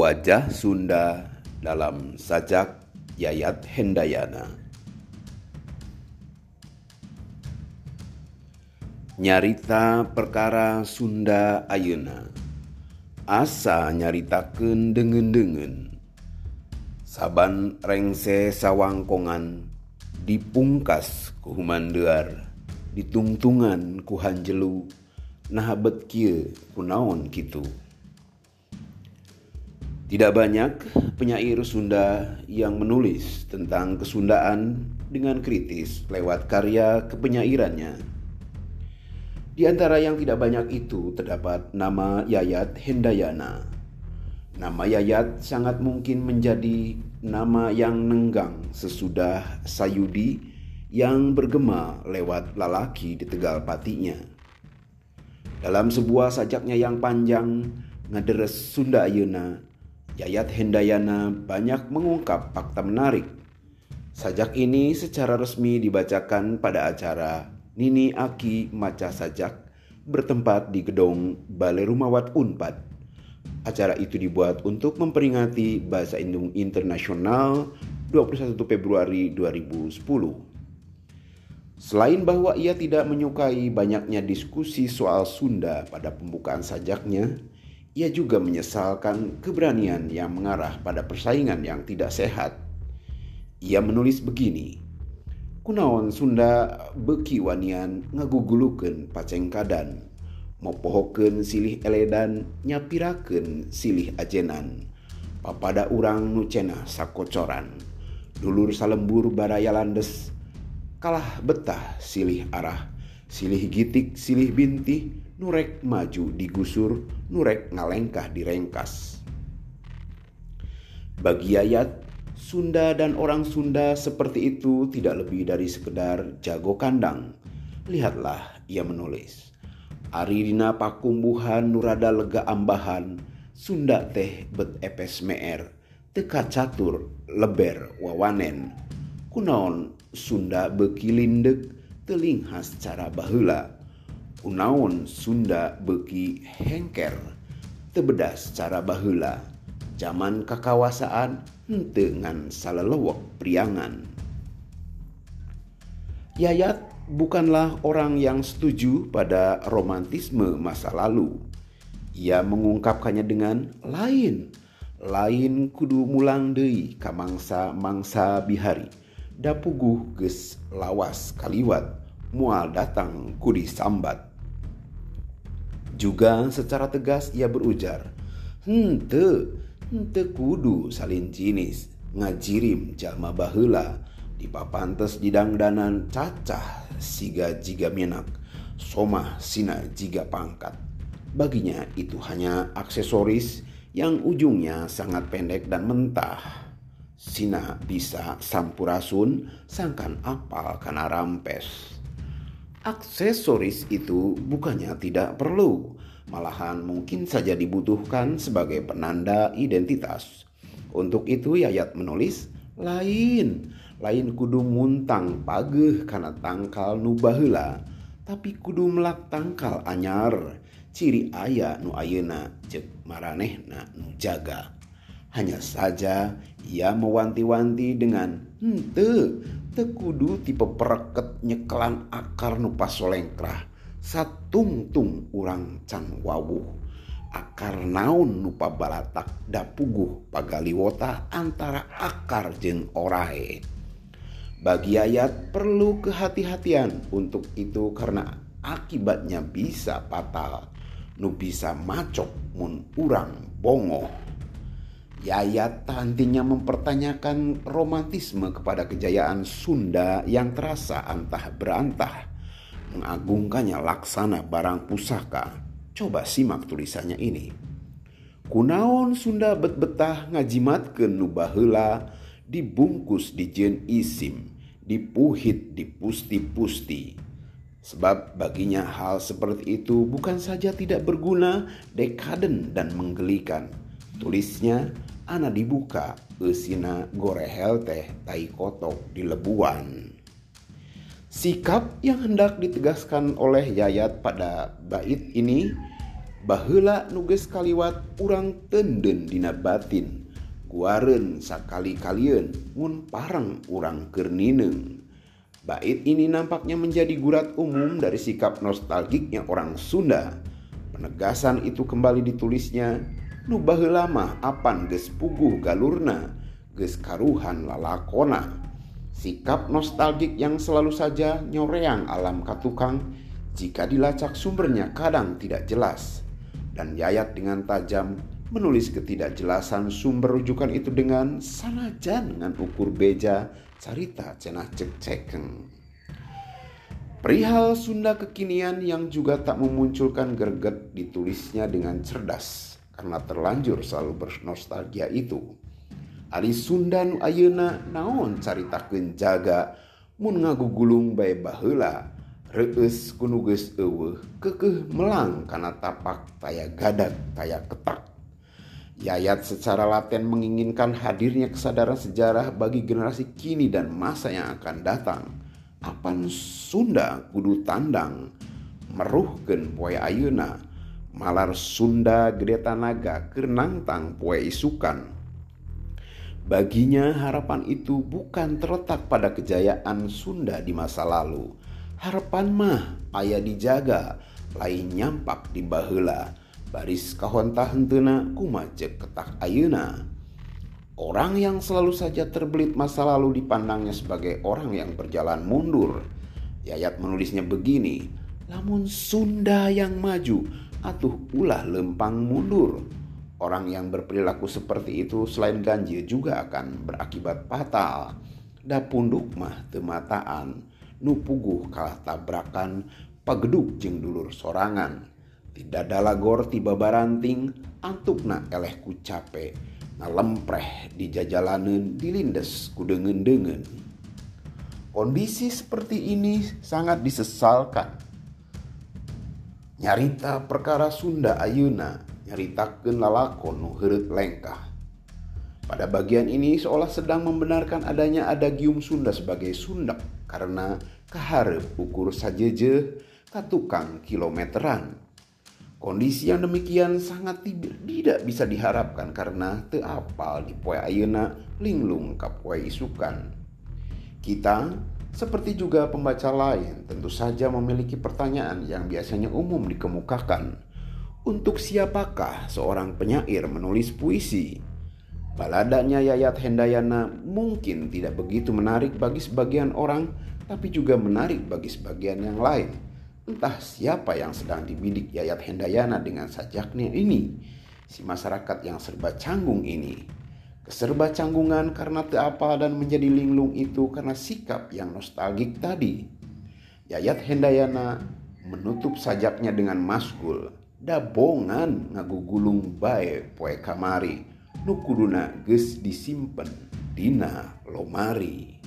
Wajah Sunda dalam sajak Yayat Hendayana. Nyarita perkara Sunda Ayeuna Asa nyaritakeun dengen-dengen. Saban rengse sawangkongan Dipungkas ku humandear Ditungtungan ku hanjelu Nah bet kunaon kitu tidak banyak penyair Sunda yang menulis tentang kesundaan dengan kritis lewat karya kepenyairannya. Di antara yang tidak banyak itu terdapat nama Yayat Hendayana. Nama Yayat sangat mungkin menjadi nama yang nenggang sesudah Sayudi yang bergema lewat lalaki di tegal patinya. Dalam sebuah sajaknya yang panjang, ngaderes Sunda Ayuna Yayat Hendayana banyak mengungkap fakta menarik. Sajak ini secara resmi dibacakan pada acara Nini Aki Maca Sajak bertempat di gedung Balai Rumawat Unpad. Acara itu dibuat untuk memperingati Bahasa Indung Internasional 21 Februari 2010. Selain bahwa ia tidak menyukai banyaknya diskusi soal Sunda pada pembukaan sajaknya, ia juga menyesalkan keberanian yang mengarah pada persaingan yang tidak sehat. Ia menulis begini, Kunaon Sunda beki wanian ngagugulukeun pacengkadan, mopohokeun silih eledan nyapirakeun silih ajenan, papada urang nucena sakocoran, dulur salembur baraya landes, kalah betah silih arah, silih gitik silih bintih, nurek maju digusur, nurek ngalengkah direngkas. Bagi Yayat, Sunda dan orang Sunda seperti itu tidak lebih dari sekedar jago kandang. Lihatlah, ia menulis. Ari dina pakumbuhan nurada lega ambahan, Sunda teh bet epes meer, teka catur leber wawanen. Kunaon Sunda beki lindek, telinghas cara bahula. Unaon Sunda beki hengker tebedas cara bahula. Zaman kekawasaan hente ngan salelewek priangan. Yayat bukanlah orang yang setuju pada romantisme masa lalu. Ia mengungkapkannya dengan lain. Lain kudu mulang deui kamangsa mangsa bihari dapuguh ges lawas kaliwat mual datang kudi sambat juga secara tegas ia berujar, Hente, hente kudu salin jinis, ngajirim jalma bahula, di papantes didangdanan cacah siga jiga minak, somah sina jiga pangkat. Baginya itu hanya aksesoris yang ujungnya sangat pendek dan mentah. Sina bisa sampurasun sangkan apal karena rampes. Aksesoris itu bukannya tidak perlu, malahan mungkin saja dibutuhkan sebagai penanda identitas. Untuk itu Yayat menulis, lain, lain kudu muntang pageh karena tangkal nu bahula, tapi kudu melak tangkal anyar, ciri ayah nu ayena cek maranehna nu jaga. Hanya saja ia mewanti-wanti dengan hente tekudu tipe pereket nyekelan akar nupa solengkrah satungtung urang can wawuh. Akar naun nupa balatak dapuguh pagaliwota antara akar jeng orae bagi ayat perlu kehati-hatian untuk itu karena akibatnya bisa fatal. Nu bisa macok mun urang bongo Yayat tantinya mempertanyakan romantisme kepada kejayaan Sunda yang terasa antah berantah. Mengagungkannya laksana barang pusaka. Coba simak tulisannya ini. Kunaon Sunda bet-betah ngajimat ke nubahela dibungkus di jen isim, dipuhit di pusti-pusti. Sebab baginya hal seperti itu bukan saja tidak berguna, dekaden dan menggelikan. Tulisnya ana dibuka usina gorehel teh tai kotok di lebuan. Sikap yang hendak ditegaskan oleh Yayat pada bait ini Bahela nuges kaliwat urang tenden dina batin Guaren sakali kalian mun parang urang kernineng Bait ini nampaknya menjadi gurat umum dari sikap nostalgiknya orang Sunda Penegasan itu kembali ditulisnya Nu lama apan ges puguh galurna ges karuhan lalakona Sikap nostalgik yang selalu saja nyoreang alam katukang jika dilacak sumbernya kadang tidak jelas. Dan Yayat dengan tajam menulis ketidakjelasan sumber rujukan itu dengan sanajan dengan ukur beja carita cenah cek cekeng. Perihal Sunda kekinian yang juga tak memunculkan gerget ditulisnya dengan cerdas karena terlanjur selalu bernostalgia itu. Ali Sunda nu ayeuna naon caritakeun jaga mun ngagugulung bae baheula reus kunuges eueuh kekeh melang karena tapak taya gadak taya ketak. Yayat secara laten menginginkan hadirnya kesadaran sejarah bagi generasi kini dan masa yang akan datang apan Sunda kudu tandang meruhken poe Ayeuna malar Sunda gede tanaga kenangtang poe isukan. Baginya harapan itu bukan terletak pada kejayaan Sunda di masa lalu. Harapan mah ayah dijaga lain nyampak di bahula baris kahonta hentena kumajek ketak Ayeuna. Orang yang selalu saja terbelit masa lalu dipandangnya sebagai orang yang berjalan mundur. Yayat menulisnya begini, lamun Sunda yang maju, atuh ulah lempang mundur. Orang yang berperilaku seperti itu selain ganjil juga akan berakibat fatal. Da punduk mah temataan, nupuguh kalah tabrakan, pageduk jeng dulur sorangan. Tidak dalagor tiba baranting, antukna eleh ku capek lempreh di jajalanan dilindes kudengen-dengen. Kondisi seperti ini sangat disesalkan. Nyarita perkara Sunda Ayuna nyaritakeun lalakon nu lengkah. Pada bagian ini seolah sedang membenarkan adanya adagium Sunda sebagai Sundak karena keharap ukur sajeje katukang kilometeran Kondisi yang demikian sangat tidak bisa diharapkan karena teapal di poe ayuna linglung ka poe isukan. Kita seperti juga pembaca lain tentu saja memiliki pertanyaan yang biasanya umum dikemukakan. Untuk siapakah seorang penyair menulis puisi? Baladanya Yayat Hendayana mungkin tidak begitu menarik bagi sebagian orang, tapi juga menarik bagi sebagian yang lain Entah siapa yang sedang dibidik Yayat Hendayana dengan sajaknya ini. Si masyarakat yang serba canggung ini. Keserba canggungan karena teapa dan menjadi linglung itu karena sikap yang nostalgik tadi. Yayat Hendayana menutup sajaknya dengan maskul. Dabongan ngagugulung bae poe kamari. Nukuduna ges disimpen dina lomari.